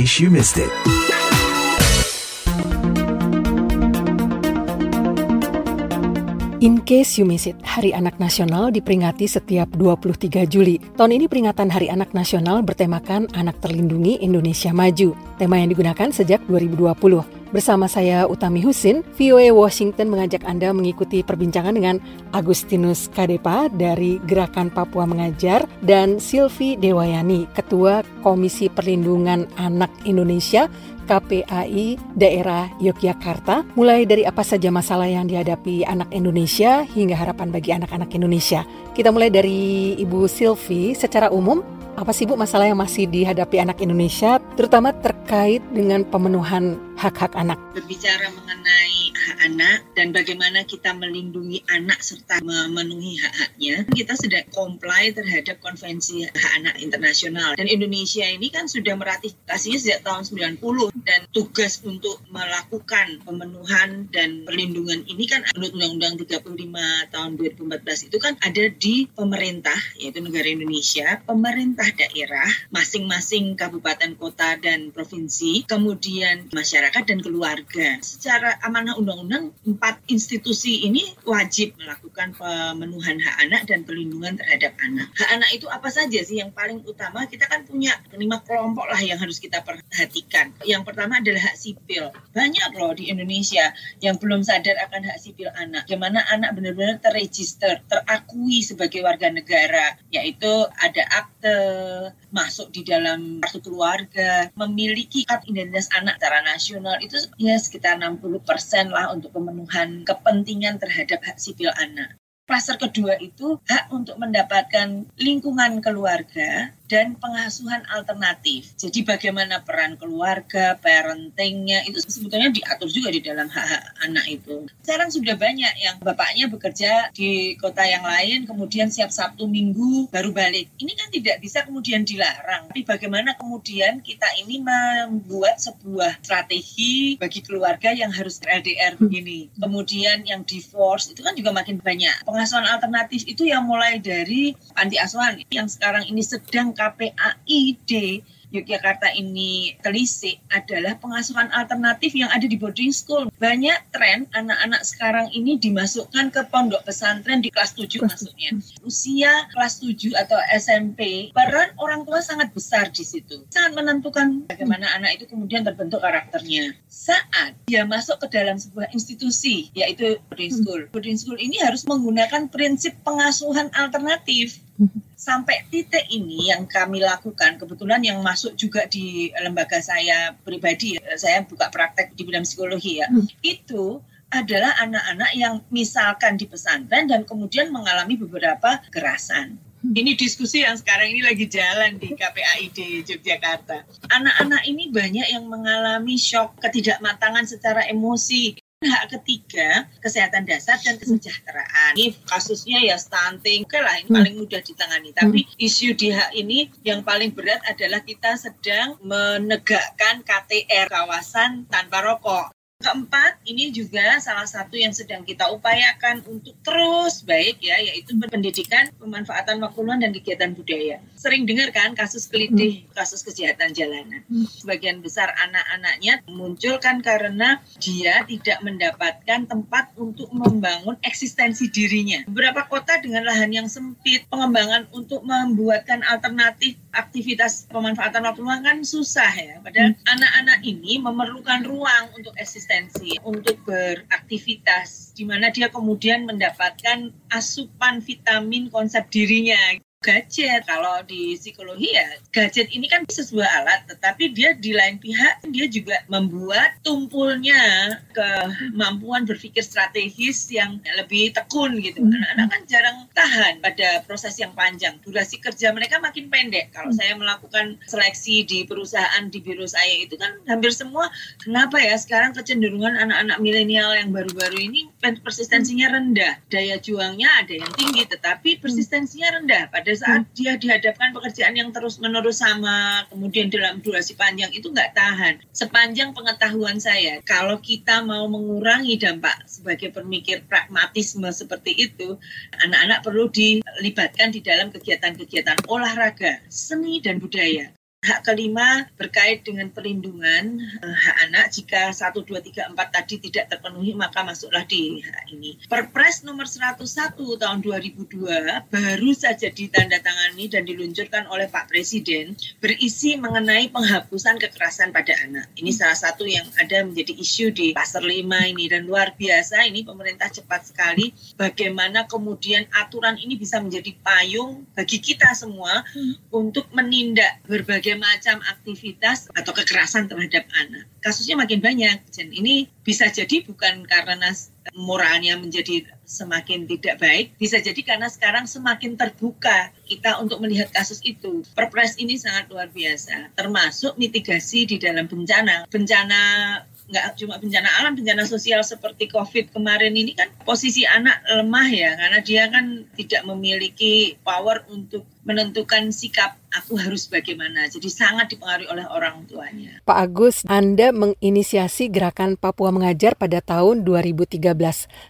case you missed it. In case you miss it, Hari Anak Nasional diperingati setiap 23 Juli. Tahun ini peringatan Hari Anak Nasional bertemakan Anak Terlindungi Indonesia Maju. Tema yang digunakan sejak 2020. Bersama saya Utami Husin, VOA Washington mengajak Anda mengikuti perbincangan dengan Agustinus Kadepa dari Gerakan Papua Mengajar dan Silvi Dewayani, Ketua Komisi Perlindungan Anak Indonesia KPAI daerah Yogyakarta, mulai dari apa saja masalah yang dihadapi anak Indonesia hingga harapan bagi anak-anak Indonesia. Kita mulai dari Ibu Silvi, secara umum apa sih Bu masalah yang masih dihadapi anak Indonesia, terutama terkait dengan pemenuhan hak-hak anak? Berbicara mengenai hak anak dan bagaimana kita melindungi anak serta memenuhi hak-haknya, kita sudah comply terhadap konvensi hak anak internasional. Dan Indonesia ini kan sudah meratifikasinya sejak tahun 90 dan tugas untuk melakukan pemenuhan dan perlindungan ini kan menurut Undang-Undang 35 tahun 2014 itu kan ada di pemerintah yaitu negara Indonesia, pemerintah daerah, masing-masing kabupaten, kota dan provinsi, kemudian masyarakat dan keluarga. Secara amanah undang-undang empat institusi ini wajib melakukan pemenuhan hak anak dan perlindungan terhadap anak. Hak anak itu apa saja sih yang paling utama? Kita kan punya lima kelompok lah yang harus kita perhatikan. Yang pertama adalah hak sipil. Banyak loh di Indonesia yang belum sadar akan hak sipil anak. Bagaimana anak benar-benar terregister, terakui sebagai warga negara, yaitu ada akte masuk di dalam kartu keluarga, memiliki kartu identitas anak secara nasional itu ya sekitar 60 persen lah untuk pemenuhan kepentingan terhadap hak sipil anak. Klaster kedua itu hak untuk mendapatkan lingkungan keluarga dan pengasuhan alternatif. Jadi bagaimana peran keluarga, parentingnya itu sebetulnya diatur juga di dalam hak-hak anak itu. Sekarang sudah banyak yang bapaknya bekerja di kota yang lain, kemudian siap Sabtu Minggu baru balik. Ini kan tidak bisa kemudian dilarang. Tapi bagaimana kemudian kita ini membuat sebuah strategi bagi keluarga yang harus LDR begini. Kemudian yang divorce itu kan juga makin banyak. Pengasuhan alternatif itu yang mulai dari anti asuhan yang sekarang ini sedang KPAID Yogyakarta ini telisik adalah pengasuhan alternatif yang ada di boarding school. Banyak tren anak-anak sekarang ini dimasukkan ke pondok pesantren di kelas 7 masuknya. Usia kelas 7 atau SMP, peran orang tua sangat besar di situ. Sangat menentukan bagaimana anak itu kemudian terbentuk karakternya. Saat dia masuk ke dalam sebuah institusi, yaitu boarding school. Boarding school ini harus menggunakan prinsip pengasuhan alternatif sampai titik ini yang kami lakukan kebetulan yang masuk juga di lembaga saya pribadi saya buka praktek di bidang psikologi ya hmm. itu adalah anak-anak yang misalkan di pesantren dan kemudian mengalami beberapa kekerasan hmm. ini diskusi yang sekarang ini lagi jalan di KPAID Yogyakarta. Anak-anak ini banyak yang mengalami shock ketidakmatangan secara emosi, hak ketiga kesehatan dasar dan kesejahteraan ini kasusnya ya stunting oke lah ini hmm. paling mudah ditangani tapi hmm. isu di hak ini yang paling berat adalah kita sedang menegakkan KTR kawasan tanpa rokok Keempat, ini juga salah satu yang sedang kita upayakan untuk terus baik ya, yaitu pendidikan, pemanfaatan waktu luang dan kegiatan budaya. Sering dengar kan kasus kelitih, hmm. kasus kejahatan jalanan. Hmm. Sebagian besar anak-anaknya muncul kan karena dia tidak mendapatkan tempat untuk membangun eksistensi dirinya. Beberapa kota dengan lahan yang sempit, pengembangan untuk membuatkan alternatif aktivitas pemanfaatan waktu luang kan susah ya. Padahal hmm. anak-anak ini memerlukan ruang untuk eksistensi untuk beraktivitas di mana dia kemudian mendapatkan asupan vitamin konsep dirinya gadget. Kalau di psikologi ya gadget ini kan sebuah alat tetapi dia di lain pihak dia juga membuat tumpulnya kemampuan berpikir strategis yang lebih tekun gitu. Hmm. anak-anak kan jarang tahan pada proses yang panjang. Durasi kerja mereka makin pendek. Kalau hmm. saya melakukan seleksi di perusahaan di biro saya itu kan hampir semua kenapa ya sekarang kecenderungan anak-anak milenial yang baru-baru ini persistensinya rendah? Daya juangnya ada yang tinggi tetapi persistensinya rendah. Pada pada saat hmm. dia dihadapkan pekerjaan yang terus menerus sama kemudian dalam durasi panjang itu nggak tahan sepanjang pengetahuan saya kalau kita mau mengurangi dampak sebagai pemikir pragmatisme seperti itu anak-anak perlu dilibatkan di dalam kegiatan-kegiatan olahraga seni dan budaya Hak kelima berkait dengan perlindungan uh, hak anak. Jika 1, 2, 3, 4 tadi tidak terpenuhi, maka masuklah di hak ini. Perpres nomor 101 tahun 2002 baru saja ditandatangani dan diluncurkan oleh Pak Presiden berisi mengenai penghapusan kekerasan pada anak. Ini salah satu yang ada menjadi isu di pasar 5 ini dan luar biasa ini pemerintah cepat sekali bagaimana kemudian aturan ini bisa menjadi payung bagi kita semua hmm. untuk menindak berbagai berbagai macam aktivitas atau kekerasan terhadap anak. Kasusnya makin banyak dan ini bisa jadi bukan karena moralnya menjadi semakin tidak baik, bisa jadi karena sekarang semakin terbuka kita untuk melihat kasus itu. Perpres ini sangat luar biasa, termasuk mitigasi di dalam bencana. Bencana nggak cuma bencana alam, bencana sosial seperti COVID kemarin ini kan posisi anak lemah ya, karena dia kan tidak memiliki power untuk menentukan sikap aku harus bagaimana. Jadi sangat dipengaruhi oleh orang tuanya. Pak Agus, Anda menginisiasi gerakan Papua Mengajar pada tahun 2013.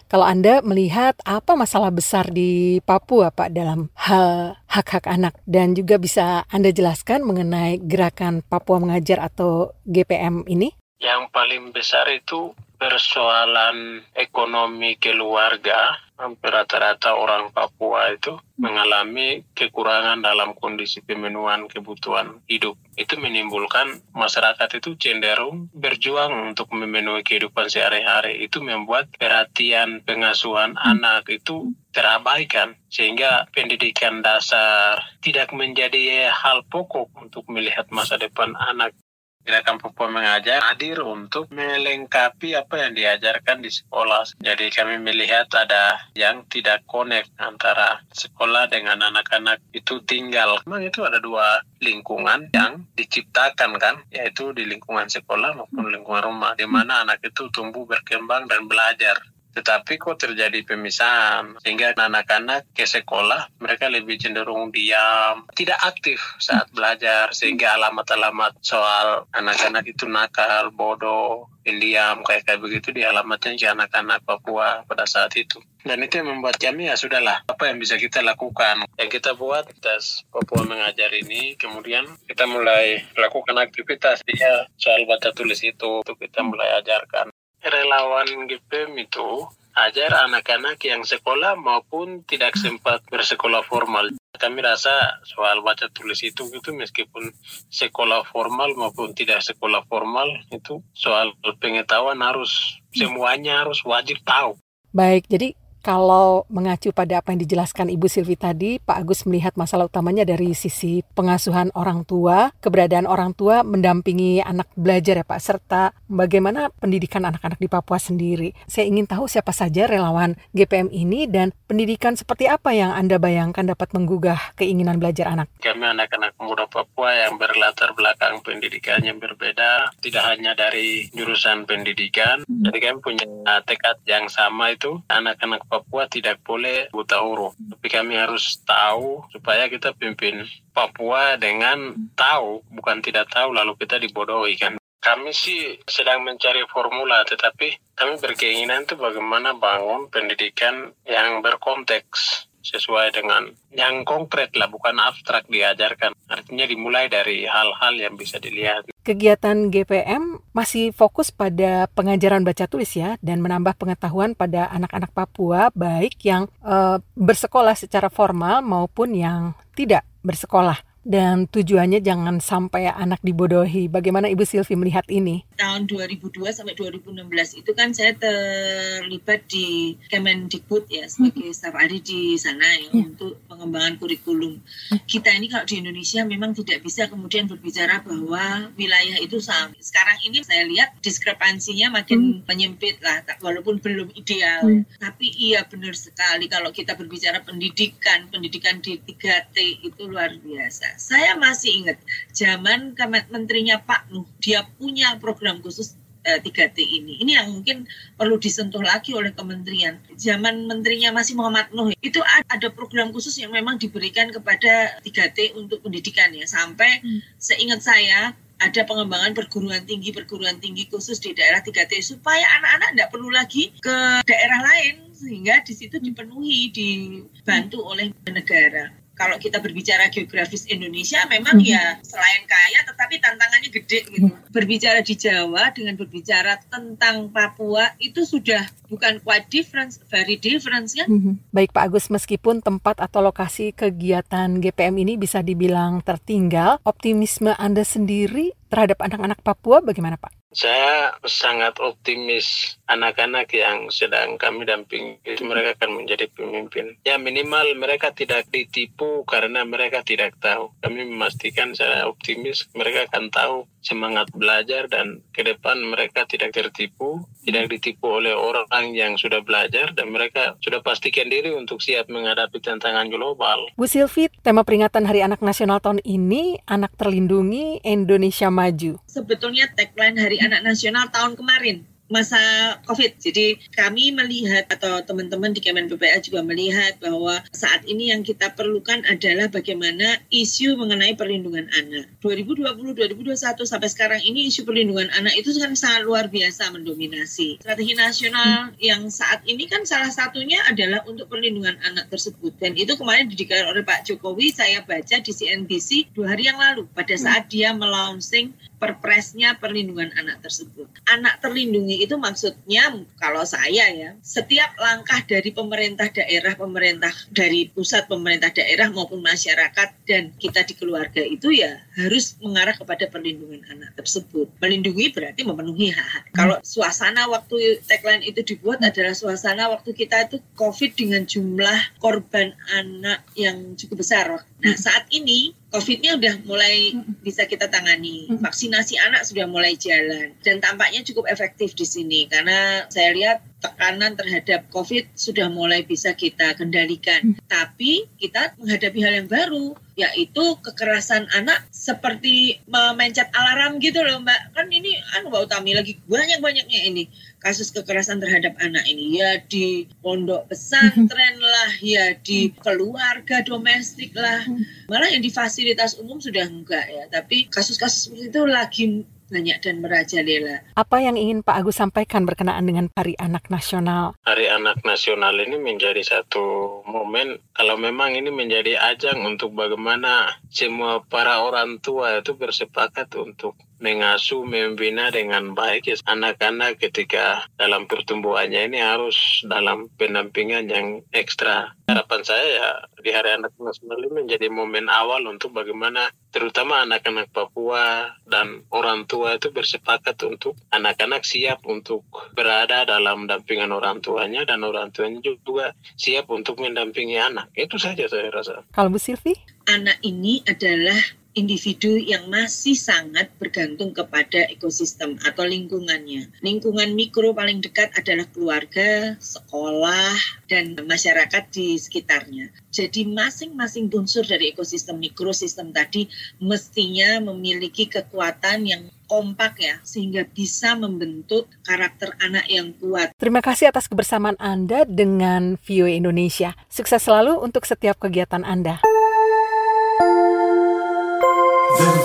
Kalau Anda melihat apa masalah besar di Papua Pak dalam hal hak-hak anak dan juga bisa Anda jelaskan mengenai gerakan Papua Mengajar atau GPM ini? Yang paling besar itu persoalan ekonomi keluarga. Hampir rata-rata orang Papua itu mengalami kekurangan dalam kondisi pemenuhan kebutuhan hidup. Itu menimbulkan masyarakat itu cenderung berjuang untuk memenuhi kehidupan sehari-hari. Itu membuat perhatian pengasuhan anak itu terabaikan sehingga pendidikan dasar tidak menjadi hal pokok untuk melihat masa depan anak Gerakan Papua Mengajar hadir untuk melengkapi apa yang diajarkan di sekolah. Jadi kami melihat ada yang tidak connect antara sekolah dengan anak-anak itu tinggal. Memang itu ada dua lingkungan yang diciptakan kan, yaitu di lingkungan sekolah maupun lingkungan rumah, di mana anak itu tumbuh berkembang dan belajar. Tetapi kok terjadi pemisahan sehingga anak-anak ke sekolah mereka lebih cenderung diam, tidak aktif saat belajar sehingga alamat-alamat soal anak-anak itu nakal, bodoh, pendiam kayak kayak begitu di alamatnya ke anak-anak Papua pada saat itu. Dan itu yang membuat kami ya sudahlah apa yang bisa kita lakukan. Yang kita buat tes Papua mengajar ini kemudian kita mulai lakukan aktivitas dia soal baca tulis itu untuk kita mulai ajarkan relawan GPM itu ajar anak-anak yang sekolah maupun tidak sempat bersekolah formal. Kami rasa soal baca tulis itu gitu meskipun sekolah formal maupun tidak sekolah formal itu soal pengetahuan harus semuanya harus wajib tahu. Baik, jadi kalau mengacu pada apa yang dijelaskan Ibu Silvi tadi, Pak Agus melihat masalah utamanya dari sisi pengasuhan orang tua, keberadaan orang tua mendampingi anak belajar ya Pak, serta bagaimana pendidikan anak-anak di Papua sendiri. Saya ingin tahu siapa saja relawan GPM ini dan pendidikan seperti apa yang Anda bayangkan dapat menggugah keinginan belajar anak. Kami anak-anak muda Papua yang berlatar belakang pendidikan yang berbeda, tidak hanya dari jurusan pendidikan, hmm. jadi kami punya tekad yang sama itu, anak-anak Papua tidak boleh buta huruf. Tapi kami harus tahu supaya kita pimpin Papua dengan tahu, bukan tidak tahu lalu kita dibodohi kan. Kami sih sedang mencari formula, tetapi kami berkeinginan itu bagaimana bangun pendidikan yang berkonteks sesuai dengan yang konkret lah, bukan abstrak diajarkan. Artinya dimulai dari hal-hal yang bisa dilihat. Kegiatan GPM masih fokus pada pengajaran baca tulis ya dan menambah pengetahuan pada anak-anak Papua baik yang uh, bersekolah secara formal maupun yang tidak bersekolah dan tujuannya jangan sampai anak dibodohi. Bagaimana Ibu Silvi melihat ini? Tahun 2002 sampai 2016 itu kan saya terlibat di Kemendikbud ya sebagai hmm. staf ahli di sana ya untuk pengembangan kurikulum. Hmm. Kita ini kalau di Indonesia memang tidak bisa kemudian berbicara bahwa wilayah itu sama. Sekarang ini saya lihat diskrepansinya makin hmm. menyempit lah walaupun belum ideal. Hmm. Tapi iya benar sekali kalau kita berbicara pendidikan, pendidikan di 3T itu luar biasa saya masih ingat zaman menterinya Pak Nuh, dia punya program khusus eh, 3T ini. Ini yang mungkin perlu disentuh lagi oleh kementerian. Zaman menterinya masih Muhammad Nuh, itu ada program khusus yang memang diberikan kepada 3T untuk pendidikan ya. Sampai hmm. seingat saya ada pengembangan perguruan tinggi perguruan tinggi khusus di daerah 3T supaya anak-anak tidak perlu lagi ke daerah lain sehingga di situ dipenuhi dibantu oleh negara kalau kita berbicara geografis Indonesia memang hmm. ya selain kaya tetapi tantangannya gede gitu. Hmm. Berbicara di Jawa dengan berbicara tentang Papua itu sudah bukan quite difference, very difference ya. Hmm. Baik Pak Agus, meskipun tempat atau lokasi kegiatan GPM ini bisa dibilang tertinggal, optimisme Anda sendiri terhadap anak-anak Papua bagaimana Pak? Saya sangat optimis anak-anak yang sedang kami dampingi itu mereka akan menjadi pemimpin. Ya minimal mereka tidak ditipu karena mereka tidak tahu. Kami memastikan saya optimis mereka akan tahu semangat belajar dan ke depan mereka tidak tertipu, tidak ditipu oleh orang yang sudah belajar dan mereka sudah pastikan diri untuk siap menghadapi tantangan global. Bu Silvi, tema peringatan Hari Anak Nasional tahun ini Anak Terlindungi Indonesia Maju. Sebetulnya tagline Hari Anak Nasional tahun kemarin masa COVID. Jadi kami melihat atau teman-teman di Kemen PPA juga melihat bahwa saat ini yang kita perlukan adalah bagaimana isu mengenai perlindungan anak. 2020-2021 sampai sekarang ini isu perlindungan anak itu kan sangat luar biasa mendominasi. Strategi nasional yang saat ini kan salah satunya adalah untuk perlindungan anak tersebut. Dan itu kemarin dideklarasi oleh Pak Jokowi, saya baca di CNBC dua hari yang lalu pada saat dia melaunching perpresnya perlindungan anak tersebut. Anak terlindungi itu maksudnya kalau saya ya, setiap langkah dari pemerintah daerah, pemerintah dari pusat pemerintah daerah maupun masyarakat dan kita di keluarga itu ya harus mengarah kepada perlindungan anak tersebut. Melindungi berarti memenuhi hak-hak. Hmm. Kalau suasana waktu tagline itu dibuat adalah suasana waktu kita itu COVID dengan jumlah korban anak yang cukup besar. Nah, saat ini COVID-nya udah mulai bisa kita tangani. Vaksinasi anak sudah mulai jalan. Dan tampaknya cukup efektif di sini. Karena saya lihat tekanan terhadap COVID sudah mulai bisa kita kendalikan. Tapi kita menghadapi hal yang baru, yaitu kekerasan anak seperti memencet alarm gitu loh Mbak. Kan ini anu Mbak Utami lagi banyak-banyaknya ini kasus kekerasan terhadap anak ini. Ya di pondok pesantren lah, ya di keluarga domestik lah. Malah yang di fasilitas umum sudah enggak ya. Tapi kasus-kasus seperti itu lagi banyak dan merajalela. Apa yang ingin Pak Agus sampaikan berkenaan dengan Hari Anak Nasional? Hari Anak Nasional ini menjadi satu momen kalau memang ini menjadi ajang untuk bagaimana semua para orang tua itu bersepakat untuk mengasuh, membina dengan baik ya, anak-anak ketika dalam pertumbuhannya ini harus dalam pendampingan yang ekstra. Harapan saya ya di Hari Anak Nasional ini menjadi momen awal untuk bagaimana terutama anak-anak Papua dan orang tua itu bersepakat untuk anak-anak siap untuk berada dalam dampingan orang tuanya dan orang tuanya juga siap untuk mendampingi anak. Itu saja saya rasa. Kalau Bu Silvi? Anak ini adalah individu yang masih sangat bergantung kepada ekosistem atau lingkungannya. Lingkungan mikro paling dekat adalah keluarga, sekolah, dan masyarakat di sekitarnya. Jadi masing-masing unsur dari ekosistem mikrosistem tadi mestinya memiliki kekuatan yang kompak ya sehingga bisa membentuk karakter anak yang kuat. Terima kasih atas kebersamaan Anda dengan VOA Indonesia. Sukses selalu untuk setiap kegiatan Anda.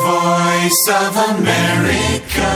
Voice of America.